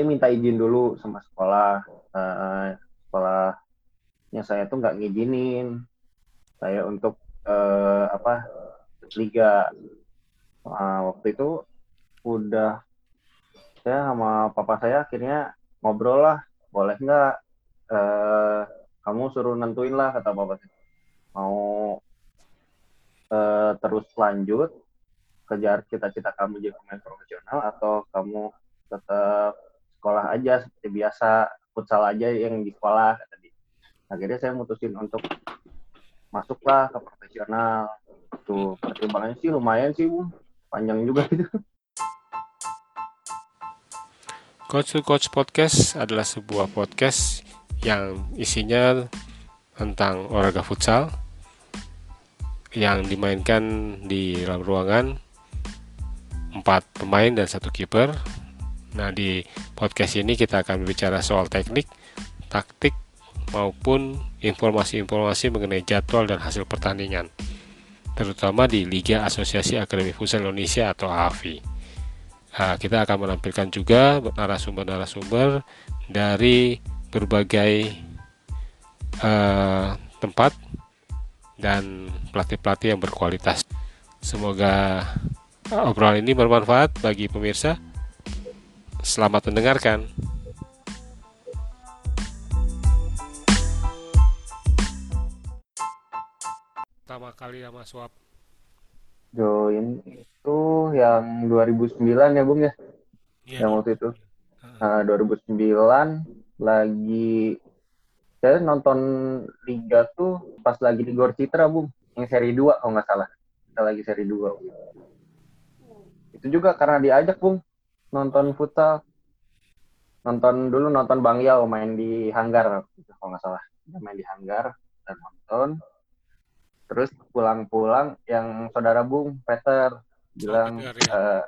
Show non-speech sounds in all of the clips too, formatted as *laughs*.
saya minta izin dulu sama sekolah. Uh, sekolahnya saya tuh nggak ngizinin. Saya untuk uh, apa liga. Uh, waktu itu udah saya sama papa saya akhirnya ngobrol lah boleh nggak uh, kamu suruh nentuin lah kata papa saya. Mau uh, terus lanjut kejar cita-cita kamu jadi pemain profesional atau kamu tetap sekolah aja seperti biasa. Futsal aja yang di sekolah tadi akhirnya saya mutusin untuk masuklah ke profesional. Tuh pertimbangannya sih lumayan sih panjang juga itu. *laughs* Coach to Coach Podcast adalah sebuah podcast yang isinya tentang olahraga futsal yang dimainkan di dalam ruangan empat pemain dan satu kiper. Nah di podcast ini kita akan berbicara soal teknik, taktik maupun informasi-informasi mengenai jadwal dan hasil pertandingan, terutama di Liga Asosiasi Akademi Futsal Indonesia atau AFI. Nah, kita akan menampilkan juga narasumber-narasumber dari berbagai uh, tempat dan pelatih-pelatih yang berkualitas. Semoga obrolan ini bermanfaat bagi pemirsa. Selamat mendengarkan. Pertama kali sama swap. Join itu yang 2009 ya Bung ya? ya yang waktu itu. Nah, 2009 lagi saya nonton liga tuh pas lagi di Gor Citra Bung, yang seri 2 kalau nggak salah. Kita lagi seri 2 itu juga karena diajak bung nonton futsal. Nonton dulu nonton Bang Yao main di Hanggar kalau nggak salah. Main di Hanggar dan nonton. Terus pulang-pulang yang saudara Bung Peter bilang oh, uh,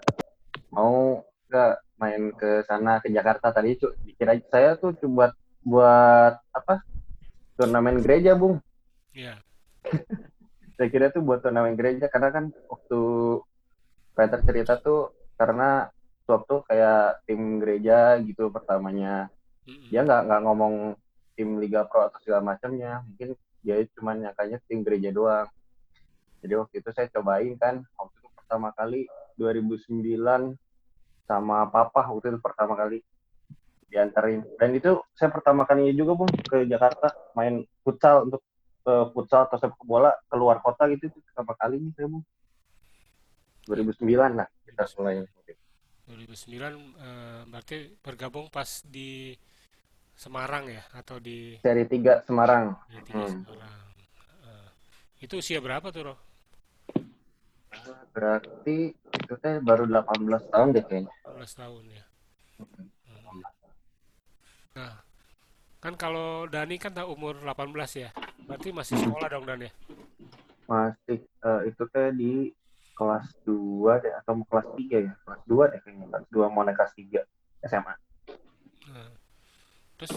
mau nggak main ke sana ke Jakarta tadi? Cu dikira saya tuh buat buat apa turnamen gereja Bung. Iya. *laughs* saya kira tuh buat turnamen gereja karena kan waktu Peter cerita tuh karena Swap tuh kayak tim gereja gitu pertamanya. Dia nggak nggak ngomong tim Liga Pro atau segala macamnya. Mungkin dia cuma nyakanya tim gereja doang. Jadi waktu itu saya cobain kan. Waktu itu pertama kali 2009 sama Papa waktu itu pertama kali diantarin. Dan itu saya pertama kali juga pun ke Jakarta main futsal untuk uh, futsal atau sepak bola keluar kota gitu itu pertama kali nih saya bung. 2009 lah kita mulai 2009 uh, berarti bergabung pas di Semarang ya atau di seri 3 Semarang. Seri 3 hmm. Semarang. Uh, itu usia berapa tuh, Roh? Berarti itu teh baru 18 tahun deh kayaknya. 18 tahun ya. Hmm. Nah, kan kalau Dani kan tak umur 18 ya. Berarti masih sekolah dong Dan ya? Masih uh, itu teh di kelas 2 deh atau kelas 3 ya? Kelas 2 deh kayaknya kelas 2 mau naik kelas 3 SMA nah, terus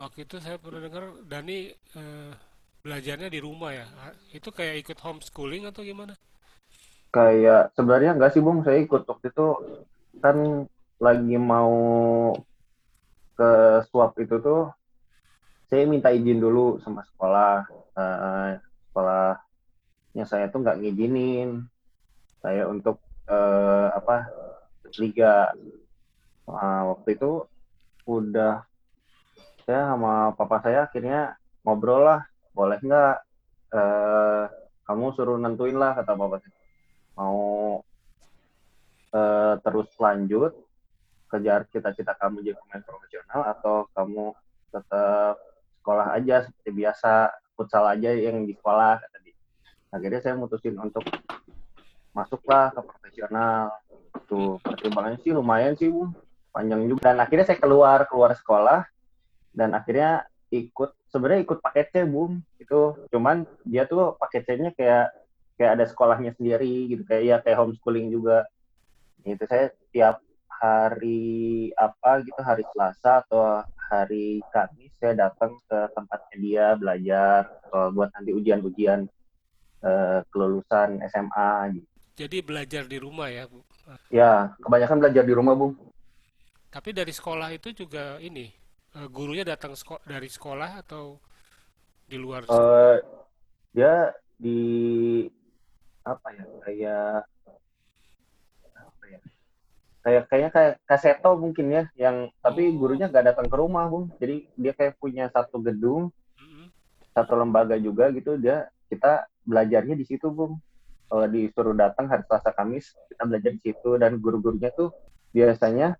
waktu itu saya pernah dengar Dani eh, belajarnya di rumah ya? Itu kayak ikut homeschooling atau gimana? Kayak sebenarnya enggak sih Bung. Saya ikut waktu itu kan lagi mau ke swap itu tuh saya minta izin dulu sama sekolah. Uh, sekolahnya saya tuh nggak ngizinin saya untuk uh, apa liga. Uh, waktu itu udah saya sama papa saya akhirnya ngobrol lah boleh nggak uh, kamu suruh nentuin lah kata papa saya. Mau uh, terus lanjut kejar cita-cita kamu jadi pemain profesional atau kamu tetap sekolah aja seperti biasa futsal aja yang di sekolah tadi akhirnya saya mutusin untuk masuklah ke profesional. Tuh pertimbangannya sih lumayan sih bu. Panjang juga. Dan akhirnya saya keluar keluar sekolah. Dan akhirnya ikut sebenarnya ikut paket C itu cuman dia tuh paket C-nya kayak kayak ada sekolahnya sendiri gitu. Kayak ya kayak homeschooling juga. Itu saya tiap hari apa gitu hari Selasa atau hari Kamis saya datang ke tempatnya dia belajar buat nanti ujian-ujian uh, kelulusan SMA gitu jadi belajar di rumah ya, Bu? Ya, kebanyakan belajar di rumah, Bu. Tapi dari sekolah itu juga ini eh, gurunya datang seko dari sekolah atau di luar sekolah? uh, dia di apa ya kayak apa ya kayak kayaknya kayak kaseto mungkin ya yang tapi Oh, gurunya nggak datang ke rumah bung jadi dia kayak punya satu gedung mm-mm. satu lembaga juga gitu dia kita belajarnya di situ bung kalau disuruh datang hari Selasa Kamis kita belajar di situ dan guru-gurunya tuh biasanya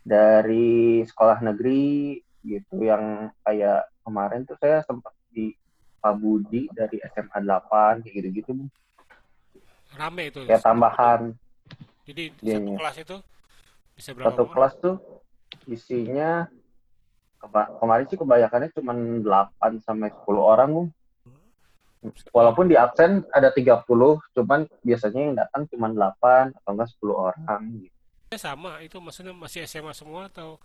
dari sekolah negeri gitu yang kayak kemarin tuh saya sempat di Pak Budi dari SMA 8 kayak gitu-gitu. Rame itu. kayak tambahan Jadi satu dianya kelas itu bisa berapa satu orang? kelas tuh isinya kema- kemarin sih kebanyakannya cuma 8 sampai 10 orang Bung. Walaupun di absen ada 30, cuman biasanya yang datang cuma 8 atau enggak 10 orang gitu. ya sama itu maksudnya masih SMA semua atau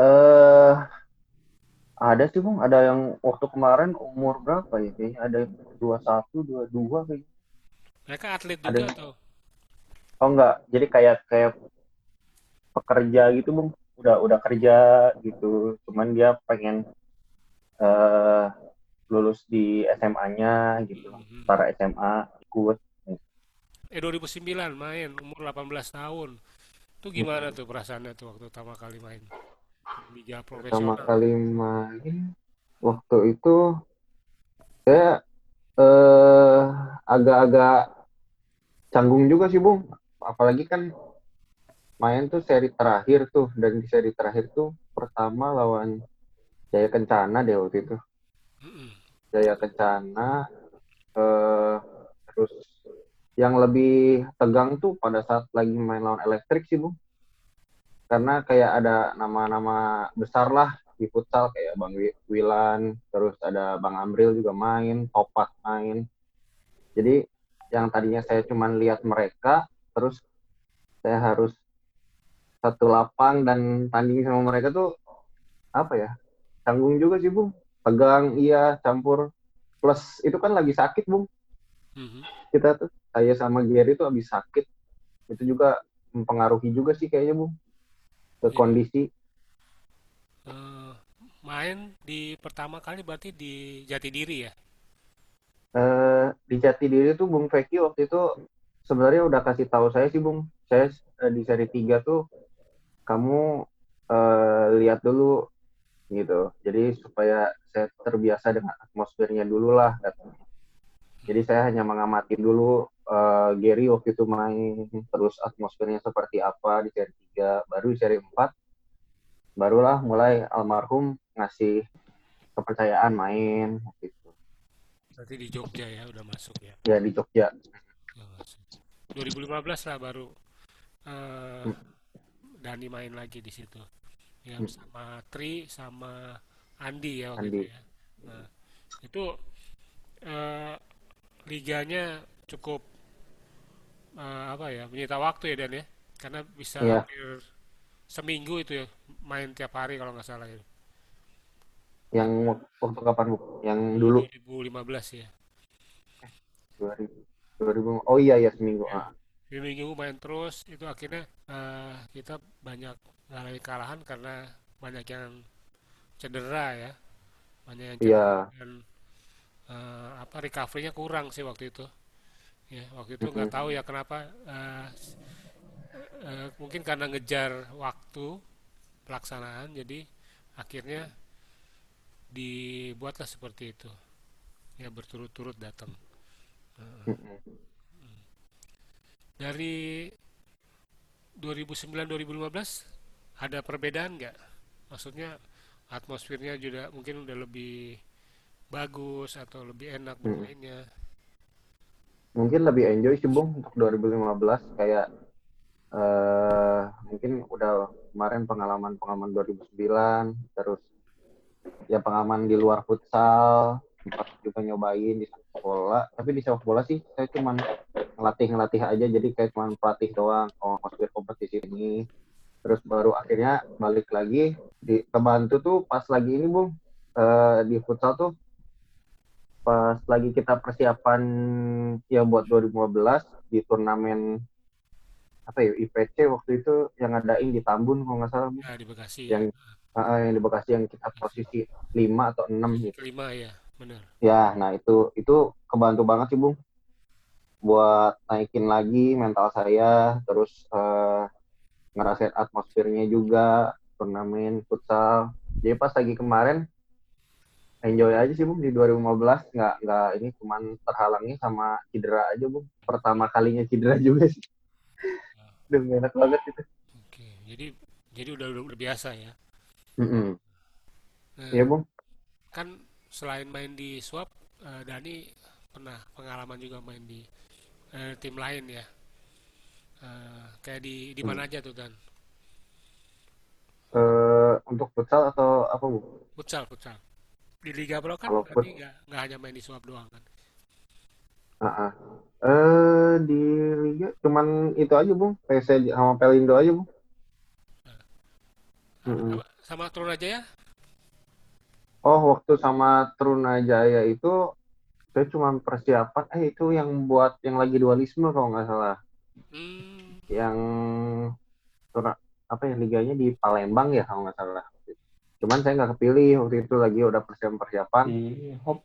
Eh ada sih Bung, ada yang waktu kemarin umur berapa ya kayaknya ada yang 21, 22 kayaknya. mereka atlet Ada juga atau? oh enggak, jadi kayak kayak pekerja gitu Bung. Udah udah kerja gitu. Cuman dia pengen eh lulus di SMA-nya gitu. Mhm. Para SMA ikut. Eh 2009 main umur 18 tahun. Itu gimana tuh perasaannya tuh waktu pertama kali main liga Pertama profesional? kali main waktu itu saya eh agak-agak canggung juga sih Bung. Apalagi kan main tuh seri terakhir tuh dan di seri terakhir tuh pertama lawan Jaya Kencana deh waktu itu. Jaya Kencana eh terus yang lebih tegang tuh pada saat lagi main lawan Elektrik sih Bung. Karena kayak ada nama-nama besar lah di futsal kayak Bang Wi- Wilan, terus ada Bang Amril juga main, Topak main. Jadi yang tadinya saya cuman lihat mereka, terus saya harus satu lapang dan tanding sama mereka tuh apa ya? Canggung juga sih Bung. Tegang iya, campur plus itu kan lagi sakit Bung. Mhm. Kita tuh saya sama Gary tuh habis sakit. Itu juga mempengaruhi juga sih kayaknya Bung ke Iya. kondisi. Eh, main di pertama kali berarti di Jatidiri ya? Eh di Jatidiri tuh Bung Feki waktu itu sebenarnya udah kasih tahu saya sih Bung. Saya eh, di seri 3 tuh kamu eh, lihat dulu gitu. Jadi supaya saya terbiasa dengan atmosfernya dulu lah katanya. Jadi saya hanya mengamati dulu eh, Gary waktu itu main, terus atmosfernya seperti apa di seri 3, baru di seri 4 barulah mulai almarhum ngasih kepercayaan main gitu. Berarti di Jogja ya udah masuk ya. Ya di Jogja. Udah masuk. 2015 lah baru eh, Dani main lagi di situ. Ya sama Tri sama Andi ya waktu itu Andi. ya. Nah, itu eh, liganya cukup eh, apa ya menyita waktu ya Dan ya karena bisa Iya, hampir seminggu itu ya main tiap hari kalau nggak salah ya yang wak- waktu kapan Bu? Yang dulu 2015 ya 2000, 2000 oh iya ya seminggu. ya Ah. Minggu main terus itu akhirnya eh, kita banyak ngalami kalahan karena banyak yang cedera ya banyak yang Iya. cedera dan eh, apa recovery-nya kurang sih waktu itu ya waktu itu nggak Mm-mm. tahu ya kenapa eh, eh, mungkin karena ngejar waktu pelaksanaan jadi akhirnya dibuatlah seperti itu ya berturut-turut datang Mm-mm. Dari 2009-2015 ada perbedaan nggak? Maksudnya atmosfernya juga mungkin udah lebih bagus atau lebih enak Mm-mm. bermainnya Mungkin lebih enjoy sih Bung untuk 2015 kayak eh mungkin udah kemarin pengalaman-pengalaman 2009 terus ya pengalaman di luar futsal sempat juga nyobain di sepak bola. Tapi di sepak bola sih saya cuman ngelatih ngelatih aja. Jadi kayak cuman pelatih doang. Oh masuk kompetisi ini. Terus baru akhirnya balik lagi. Di kebantu tuh pas lagi ini bung. Eh, di futsal tuh. Pas lagi kita persiapan ya buat 2015 di turnamen apa ya IPC waktu itu yang ngadain di Tambun kalau nggak salah ya, di Bekasi yang ya. uh, yang di Bekasi yang kita posisi lima atau enam gitu. Lima ya benar ya nah itu itu kebantu banget sih bung. Buat naikin lagi mental saya terus uh, ngerasain atmosfernya juga turnamen futsal. Jadi pas lagi kemarin enjoy aja sih bung di 2015 nggak nggak ini cuman terhalangi sama cedera aja bung. Pertama kalinya cedera juga sih. *laughs* Udah enak banget itu oke jadi jadi udah udah, biasa ya? Mm -hmm. nah, iya bung. kan selain main di swap uh, Dani pernah pengalaman juga main di uh, tim lain ya uh, kayak di di mana hmm. aja tuh Dan uh, untuk futsal atau apa bu futsal futsal di Liga Pro kan tapi nggak nggak hanya main di swap doang kan uh -uh. Eh di liga cuman itu aja bung, PC sama Pelindo aja bung. Sama, sama Trunajaya? Oh waktu sama Trunajaya itu saya cuma persiapan, eh itu yang buat yang lagi dualisme kalau nggak salah. Hmm. Yang apa ya liganya di Palembang ya kalau nggak salah. Cuman saya nggak kepilih waktu itu lagi udah persiapan persiapan. Di Hop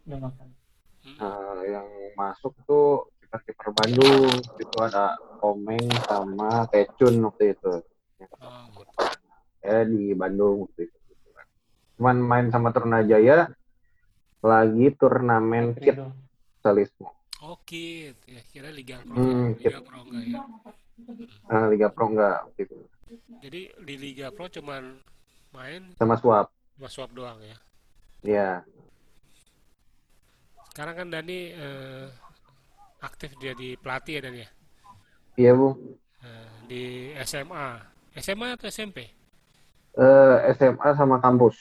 uh, yang masuk tuh kiper kiper Bandung itu ada Komeng sama Tecun waktu itu ya di Bandung waktu itu cuman main sama Turnajaya lagi turnamen kit salismo oh kit ya kira Liga Pro hmm, Liga Pro enggak ya uh, Liga Pro enggak gitu. jadi di Liga Pro cuman main sama swap sama swap doang ya iya sekarang kan Dani eh, aktif jadi pelatih ya Dani ya? Iya bu. Eh, di SMA, SMA atau SMP? Uh, eh, SMA sama kampus.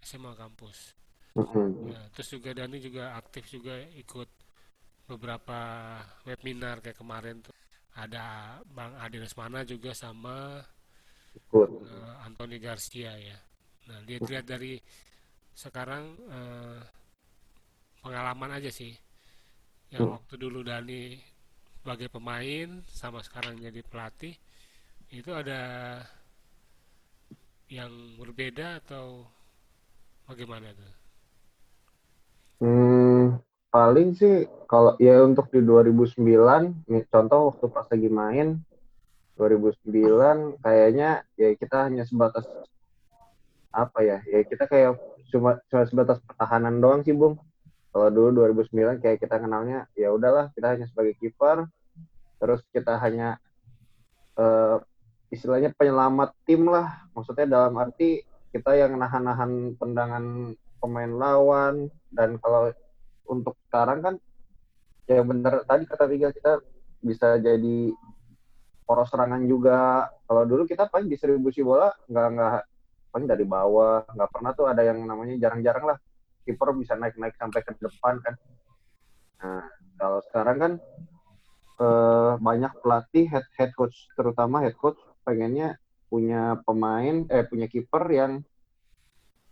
SMA kampus. Mm-hmm. Ya, terus juga Dani juga aktif juga ikut beberapa webinar kayak kemarin tuh ada Bang Adi Lesmana juga sama ikut. Uh, Anthony Garcia ya. Nah lihat-lihat dari sekarang uh, pengalaman aja sih yang hmm. waktu dulu Dani sebagai pemain sama sekarang jadi pelatih itu ada yang berbeda atau bagaimana tuh? Hmm, paling sih kalau ya untuk di 2009 nih, contoh waktu pas lagi main 2009 kayaknya ya kita hanya sebatas apa ya ya kita kayak cuma cuma sebatas pertahanan doang sih bung kalau dulu 2009 kayak kita kenalnya ya udahlah kita hanya sebagai kiper terus kita hanya uh, istilahnya penyelamat tim lah maksudnya dalam arti kita yang nahan-nahan tendangan pemain lawan dan kalau untuk sekarang kan ya bener tadi kata Tiga kita bisa jadi poros serangan juga kalau dulu kita paling distribusi bola nggak nggak paling dari bawah nggak pernah tuh ada yang namanya jarang-jarang lah kiper bisa naik-naik sampai ke depan kan. Nah, kalau sekarang kan eh, banyak pelatih head head coach terutama head coach pengennya punya pemain eh punya kiper yang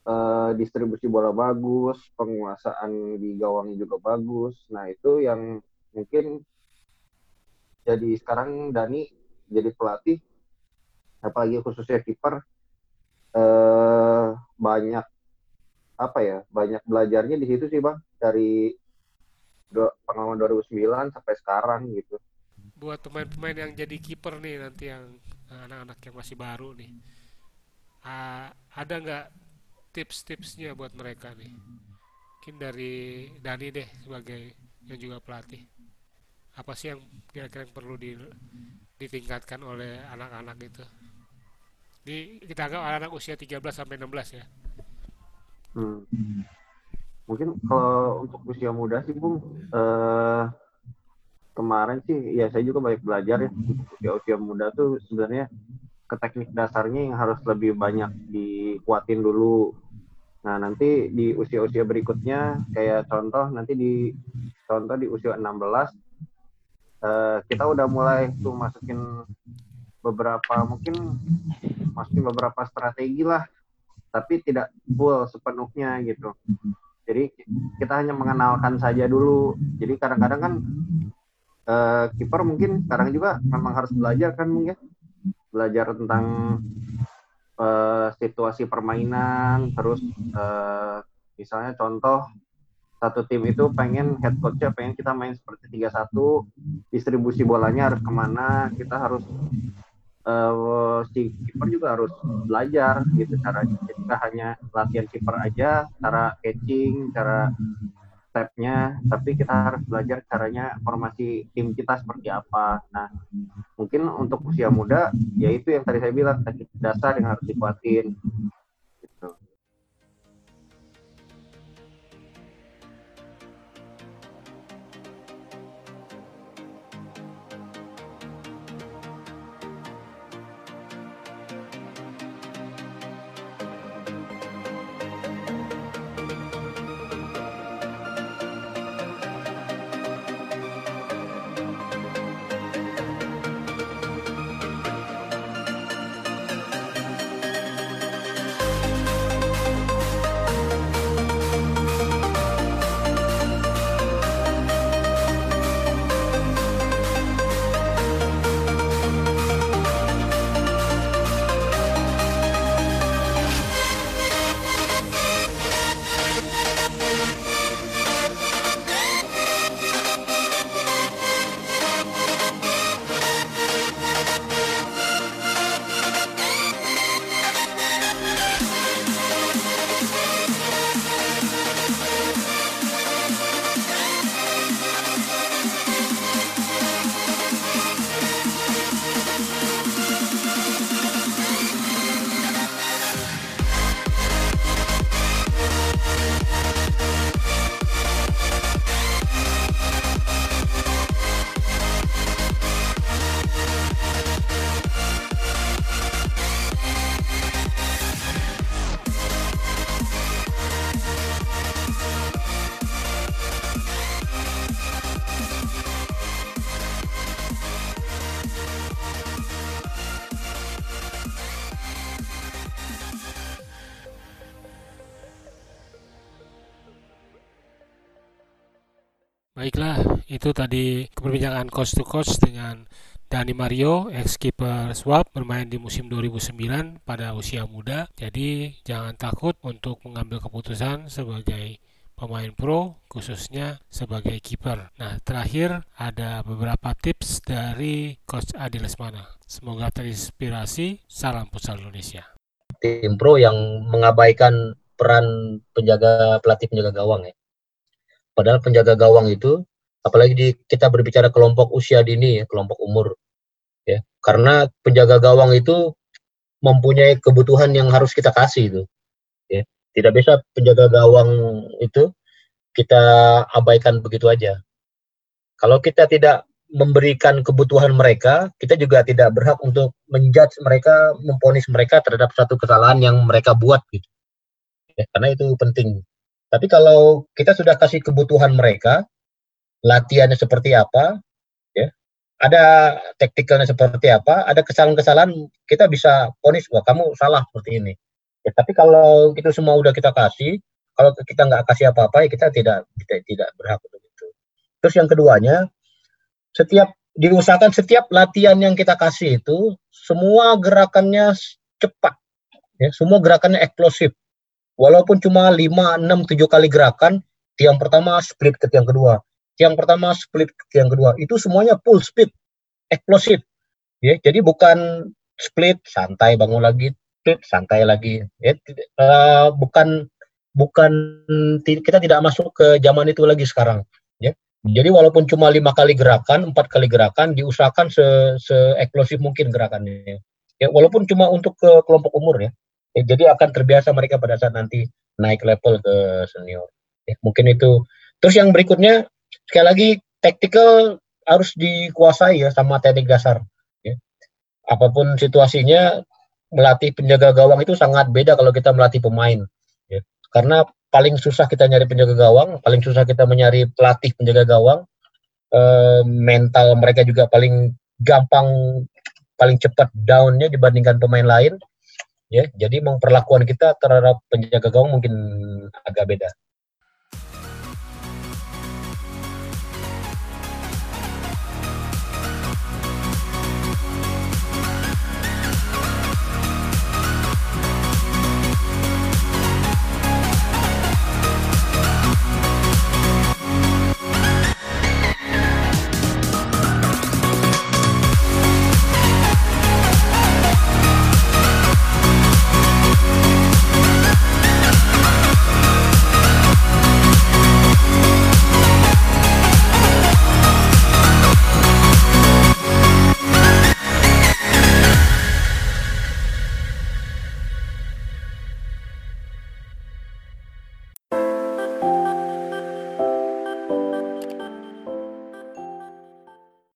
eh, distribusi bola bagus, penguasaan di gawang juga bagus. Nah, itu yang mungkin jadi sekarang Dani jadi pelatih apalagi khususnya kiper eh, banyak apa ya banyak belajarnya di situ sih bang dari pengalaman 2009 sampai sekarang gitu buat pemain-pemain yang jadi kiper nih nanti yang eh, anak-anak yang masih baru nih. Uh, ada nggak tips-tipsnya buat mereka nih? Mungkin dari Dani deh sebagai yang juga pelatih. Apa sih yang kira-kira yang perlu di, ditingkatkan oleh anak-anak itu? Di kita anggap anak-anak usia 13 sampai 16 ya. Hmm. Mungkin kalau untuk usia muda sih, Bung, eh, kemarin sih ya saya juga banyak belajar ya. Usia usia muda tuh sebenarnya ke teknik dasarnya yang harus lebih banyak dikuatin dulu. Nah, nanti di usia-usia berikutnya kayak contoh nanti di contoh di usia 16 eh, kita udah mulai tuh masukin beberapa mungkin masukin beberapa strategi lah tapi tidak full sepenuhnya gitu. Jadi kita hanya mengenalkan saja dulu. Jadi kadang-kadang kan uh, kiper mungkin sekarang juga memang harus belajar kan mungkin belajar tentang uh, situasi permainan terus uh, misalnya contoh satu tim itu pengen head coachnya pengen kita main seperti tiga satu distribusi bolanya harus ke mana kita harus uh, si kiper juga harus belajar gitu caranya. Kita hanya latihan kiper aja cara catching cara stepnya tapi kita harus belajar caranya formasi tim kita seperti apa. Nah mungkin untuk usia muda yaitu yang tadi saya bilang teknik dasar yang harus dikuatin Baiklah, itu tadi perbincangan coach to coach dengan Dani Mario, ex-keeper Swap, bermain di musim 2009 pada usia muda. Jadi jangan takut untuk mengambil keputusan sebagai pemain pro, khususnya sebagai kiper. Nah, terakhir ada beberapa tips dari Coach Adi Lesmana. Semoga terinspirasi. Salam Futsal Indonesia. Tim pro yang mengabaikan peran penjaga pelatih penjaga gawang ya Padahal penjaga gawang itu, apalagi di, kita berbicara kelompok usia dini ya, kelompok umur, ya, karena penjaga gawang itu mempunyai kebutuhan yang harus kita kasih itu, ya. Tidak bisa penjaga gawang itu kita abaikan begitu aja. Kalau kita tidak memberikan kebutuhan mereka, kita juga tidak berhak untuk menjudge mereka, memponis mereka terhadap satu kesalahan yang mereka buat gitu. Ya, karena itu penting. Tapi kalau kita sudah kasih kebutuhan mereka, latihannya seperti apa, ya, ada taktikalnya seperti apa, ada kesalahan-kesalahan, kita bisa ponis wah kamu salah seperti ini. Ya, tapi kalau itu semua udah kita kasih, kalau kita nggak kasih apa-apa, ya kita tidak kita tidak berhak untuk itu. Terus yang keduanya, setiap diusahakan setiap latihan yang kita kasih itu semua gerakannya cepat, ya, semua gerakannya eksplosif walaupun cuma 5, 6, 7 kali gerakan, tiang pertama split ke tiang kedua, tiang pertama split ke tiang kedua, itu semuanya full speed, eksplosif. Ya, jadi bukan split santai bangun lagi, split santai lagi. Ya, uh, bukan bukan kita tidak masuk ke zaman itu lagi sekarang. Ya. Jadi walaupun cuma lima kali gerakan, empat kali gerakan, diusahakan se, se eksplosif mungkin gerakannya. Ya, walaupun cuma untuk ke kelompok umur ya. Ya, jadi akan terbiasa mereka pada saat nanti naik level ke senior. Ya, mungkin itu. Terus yang berikutnya sekali lagi tactical harus dikuasai ya sama teknik dasar. Ya. Apa pun situasinya melatih penjaga gawang itu sangat beda kalau kita melatih pemain. Ya. Karena paling susah kita nyari penjaga gawang, paling susah kita mencari pelatih penjaga gawang. E, mental mereka juga paling gampang, paling cepat downnya dibandingkan pemain lain ya jadi memperlakuan kita terhadap penjaga gawang mungkin agak beda